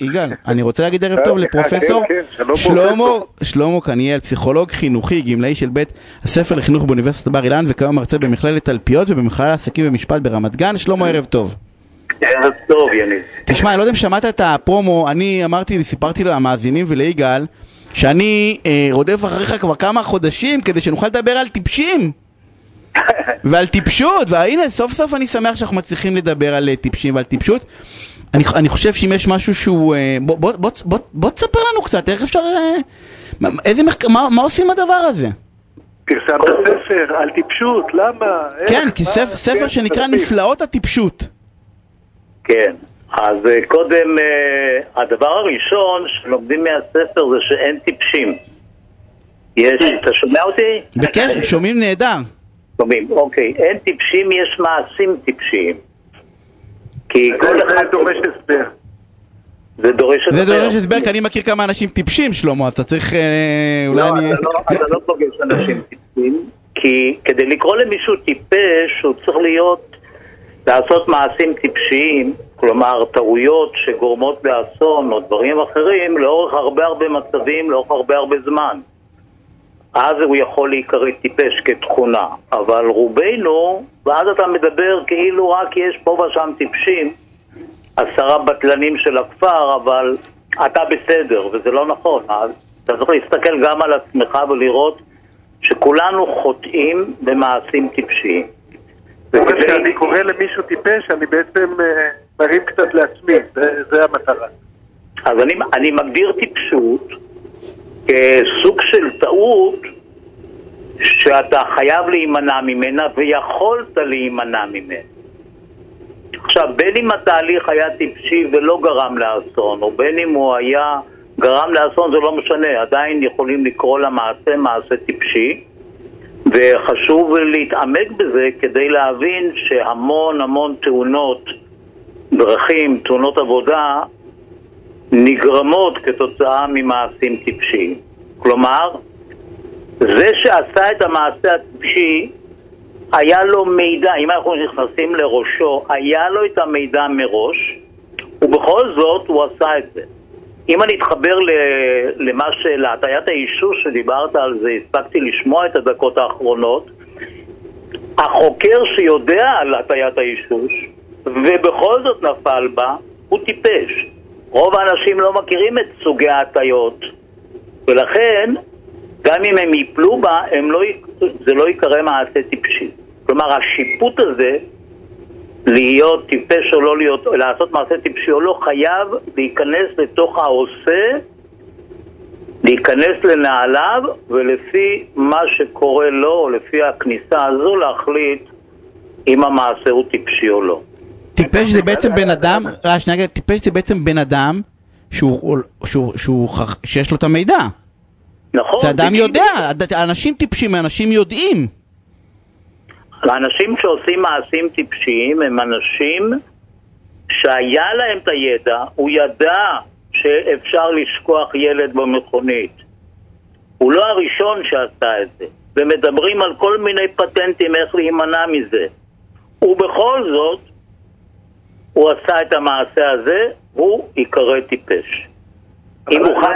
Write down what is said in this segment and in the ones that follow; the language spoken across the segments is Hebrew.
יגאל, אני רוצה להגיד ערב טוב לפרופסור כן, כן, שלמה. שלמה קניאל, פסיכולוג חינוכי, גמלאי של בית הספר לחינוך באוניברסיטת בר אילן וכיום מרצה במכללת תלפיות ובמכללה לעסקים ומשפט ברמת גן. שלמה, ערב טוב. ערב טוב, יניב. תשמע, אני לא יודע אם שמעת את הפרומו, אני אמרתי, סיפרתי למאזינים וליגאל שאני אה, רודף אחריך כבר כמה חודשים כדי שנוכל לדבר על טיפשים ועל טיפשות, והנה סוף סוף אני שמח שאנחנו מצליחים לדבר על אה, טיפשים ועל טיפשות. אני, אני חושב שאם יש משהו שהוא... אה, בוא, בוא, בוא, בוא, בוא תספר לנו קצת, איך אפשר... אה, מה- איזה מחקר... מה, מה עושים עם הדבר הזה? פרסמת ספר על טיפשות, למה? איך? כן, כי? ספר, ספר כן, שנקרא. נפלאות הטיפשות. כן. אז אה, קודם, אה, הדבר הראשון שלומדים מהספר זה שאין טיפשים. יש, אתה שומע אותי? בקשר, שומעים נהדר. שומעים, אוקיי. אין טיפשים, יש מעשים טיפשיים. כי כל זה- אחד... זה דורש הסבר. זה דורש זה הסבר. דורש הסבר, כי אני מכיר כמה אנשים טיפשים, שלמה, אתה צריך... אה, אולי לא, אני... לא, אתה לא פוגש אנשים טיפשים, כי כדי לקרוא למישהו טיפש, הוא צריך להיות, לעשות מעשים טיפשיים, כלומר טעויות שגורמות לאסון או דברים אחרים, לאורך הרבה הרבה מצבים, לאורך הרבה הרבה זמן. אז הוא יכול להיקרא טיפש כתכונה, אבל רובנו, ואז אתה מדבר כאילו רק יש פה ושם טיפשים, עשרה בטלנים של הכפר, אבל אתה בסדר, וזה לא נכון. אז אתה צריך להסתכל גם על עצמך ולראות שכולנו חוטאים במעשים טיפשיים. זאת אומרת וכדי- שאני קורא למישהו טיפש, אני בעצם אה, מרים קצת לעצמי, זה- זה המטרה. אז אני, אני מגדיר טיפשות כסוג של טעות שאתה חייב להימנע ממנה ויכולת להימנע ממנה. עכשיו, בין אם התהליך היה טיפשי ולא גרם לאסון, או בין אם הוא היה גרם לאסון, זה לא משנה, עדיין יכולים לקרוא למעשה מעשה טיפשי, וחשוב להתעמק בזה כדי להבין שהמון המון תאונות דרכים, תאונות עבודה, נגרמות כתוצאה ממעשים טיפשיים. כלומר, זה שעשה את המעשה הטיפשי, היה לו מידע, אם אנחנו נכנסים לראשו, היה לו את המידע מראש, ובכל זאת הוא עשה את זה. אם אני אתחבר למה להטיית האישוש שדיברת על זה, הספקתי לשמוע את הדקות האחרונות, החוקר שיודע על הטיית האישוש, ובכל זאת נפל בה, הוא טיפש. רוב האנשים לא מכירים את סוגי ההטיות, ולכן, גם אם הם ייפלו בה, הם לא, זה לא ייקרא מעשה טיפשי. כלומר, השיפוט הזה, להיות טיפש או לא להיות, לעשות מעשה טיפשי או לא, חייב להיכנס לתוך העושה, להיכנס לנעליו, ולפי מה שקורה לו, או לפי הכניסה הזו, להחליט אם המעשה הוא טיפשי או לא. טיפש זה בעצם בן אדם, שנייה, טיפש זה בעצם בן אדם שיש לו את המידע. נכון? זה אדם. יודע, אנשים טיפשים, אנשים יודעים. האנשים שעושים מעשים טיפשיים הם אנשים שהיה להם את הידע, הוא ידע שאפשר לשכוח ילד במכונית. הוא לא הראשון שעשה את זה, ומדברים על כל מיני פטנטים איך להימנע מזה. ובכל זאת, הוא עשה את המעשה הזה, הוא ייקרא טיפש. אם הוא חי...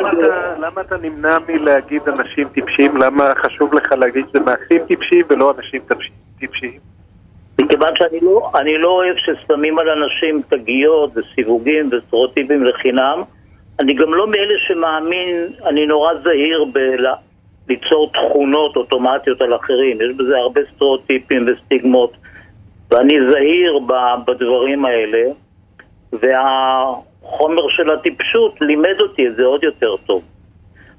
למה אתה- נמנע מלהגיד אנשים טיפשים? למה חשוב לך להגיד שזה מעשים טיפשיים ולא אנשים טיפש- טיפשיים? מכיוון שאני לא, אני לא אוהב ששמים על אנשים תגיות וסיווגים וסטריאוטיפים לחינם, אני גם לא מאלה שמאמין, אני נורא זהיר בליצור תכונות אוטומטיות על אחרים, יש בזה הרבה סטריאוטיפים וסטיגמות, ואני זהיר בדברים האלה, והחומר של הטיפשות לימד אותי את זה עוד יותר טוב.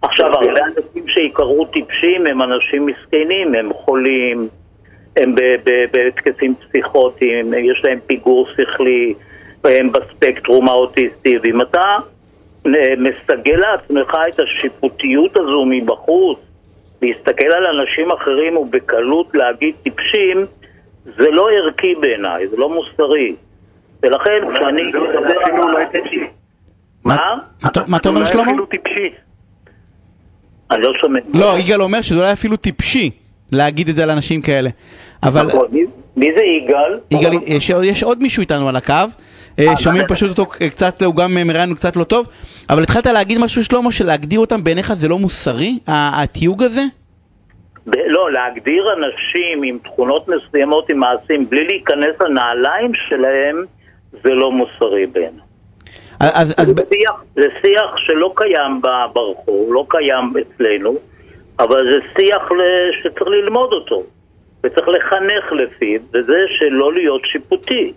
עכשיו, הרבה אנשים שיקראו טיפשים הם אנשים מסכנים, הם חולים, הם בהתקפים פסיכוטיים, יש להם פיגור שכלי, הם בספקטרום האוטיסטי, ואם אתה אה, מסגל לעצמך את השיפוטיות הזו מבחוץ, להסתכל על אנשים אחרים ובקלות להגיד טיפשים, זה לא ערכי בעיניי, זה לא מוסרי. ולכן כשאני זה מדבר אפילו על... אולי טיפשי. מה? מה אתה- אומר אולי שלמה? אפילו טיפשי. אני לא שומע. לא, יגאל אומר שזה אולי אפילו טיפשי להגיד את זה על אנשים כאלה. אבל נכון, מי- זה יגאל? יגאל, יש, יש עוד מישהו איתנו על הקו. אה, שומעים פשוט אותו קצת, הוא גם מראיין קצת לא טוב, אבל התחלת להגיד משהו שלמה, שלהגדיר אותם בעיניך זה לא מוסרי, התיוג הזה? לא, להגדיר אנשים עם תכונות מסוימות, עם מעשים, בלי להיכנס לנעליים שלהם, זה לא מוסרי בעיניי. אז, אז, זה, שיח, זה שיח שלא קיים ברחוב, לא קיים אצלנו, אבל זה שיח שצריך ללמוד אותו, וצריך לחנך לפיו, וזה שלא להיות שיפוטי.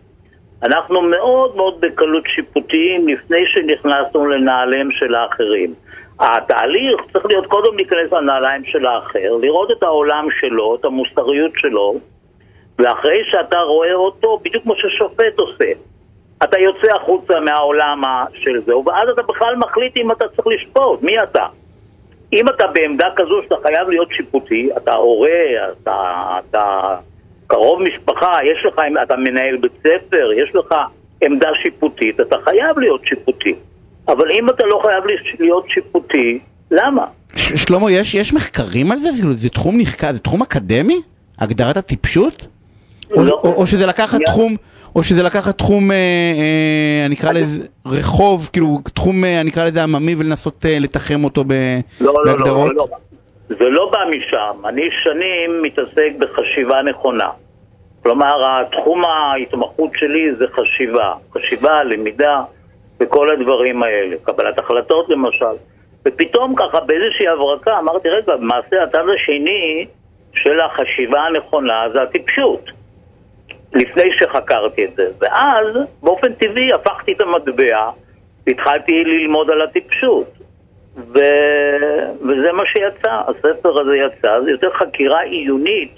אנחנו מאוד מאוד בקלות שיפוטיים לפני שנכנסנו לנעליהם של האחרים. התהליך צריך להיות קודם להיכנס לנעליים של האחר, לראות את העולם שלו, את המוסריות שלו, ואחרי שאתה רואה אותו, בדיוק כמו ששופט עושה, אתה יוצא החוצה מהעולם של זה, ואז אתה בכלל מחליט אם אתה צריך לשפוט, מי אתה? אם אתה בעמדה כזו שאתה חייב להיות שיפוטי, אתה הורה, אתה, אתה קרוב משפחה, יש לך, אתה מנהל בית ספר, יש לך עמדה שיפוטית, אתה חייב להיות שיפוטי. אבל אם אתה לא חייב להיות שיפוטי, למה? ש- שלמה, יש, יש מחקרים על זה? זה, זה תחום נחקר, זה תחום אקדמי? הגדרת הטיפשות? או, לא. או, או שזה לקחת שנייה. תחום, או שזה לקחת תחום, אה, אה, אני אקרא לזה רחוב, כאילו תחום, אה, אני אקרא לזה עממי ולנסות אה, לתחם אותו ב, לא, לא, בהגדרות? לא, לא. זה לא בא משם. אני שנים מתעסק בחשיבה נכונה. כלומר, התחום ההתמחות שלי זה חשיבה. חשיבה, למידה וכל הדברים האלה. קבלת החלטות למשל. ופתאום ככה באיזושהי הברקה אמרתי, רגע, למעשה הצד השני של החשיבה הנכונה זה הטיפשות. לפני שחקרתי את זה. ואז, באופן טבעי, הפכתי את המטבע והתחלתי ללמוד על הטיפשות. ו... וזה מה שיצא, הספר הזה יצא, זה יותר חקירה עיונית.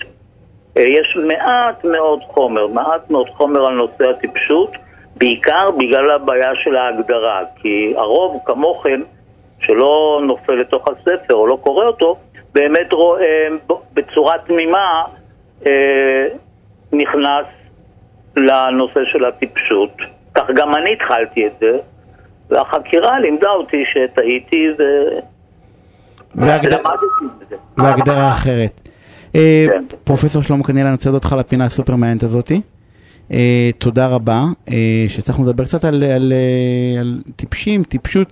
אה, יש מעט מאוד חומר, מעט מאוד חומר על נושא הטיפשות, בעיקר בגלל הבעיה של ההגדרה, כי הרוב כמוכם, שלא נופל לתוך הספר או לא קורא אותו, באמת רואה בצורה תמימה אה, נכנס לנושא של הטיפשות. כך גם אני התחלתי את זה, והחקירה לימדה אותי שטעיתי ו... והגדרה אחרת. אה, כן. פרופסור שלמה קניאל, אני רוצה להודות לך לפינה הסופר מעניינת הזאתי. אה, תודה רבה, אה, שהצלחנו לדבר קצת על, אה, על טיפשים, טיפשות.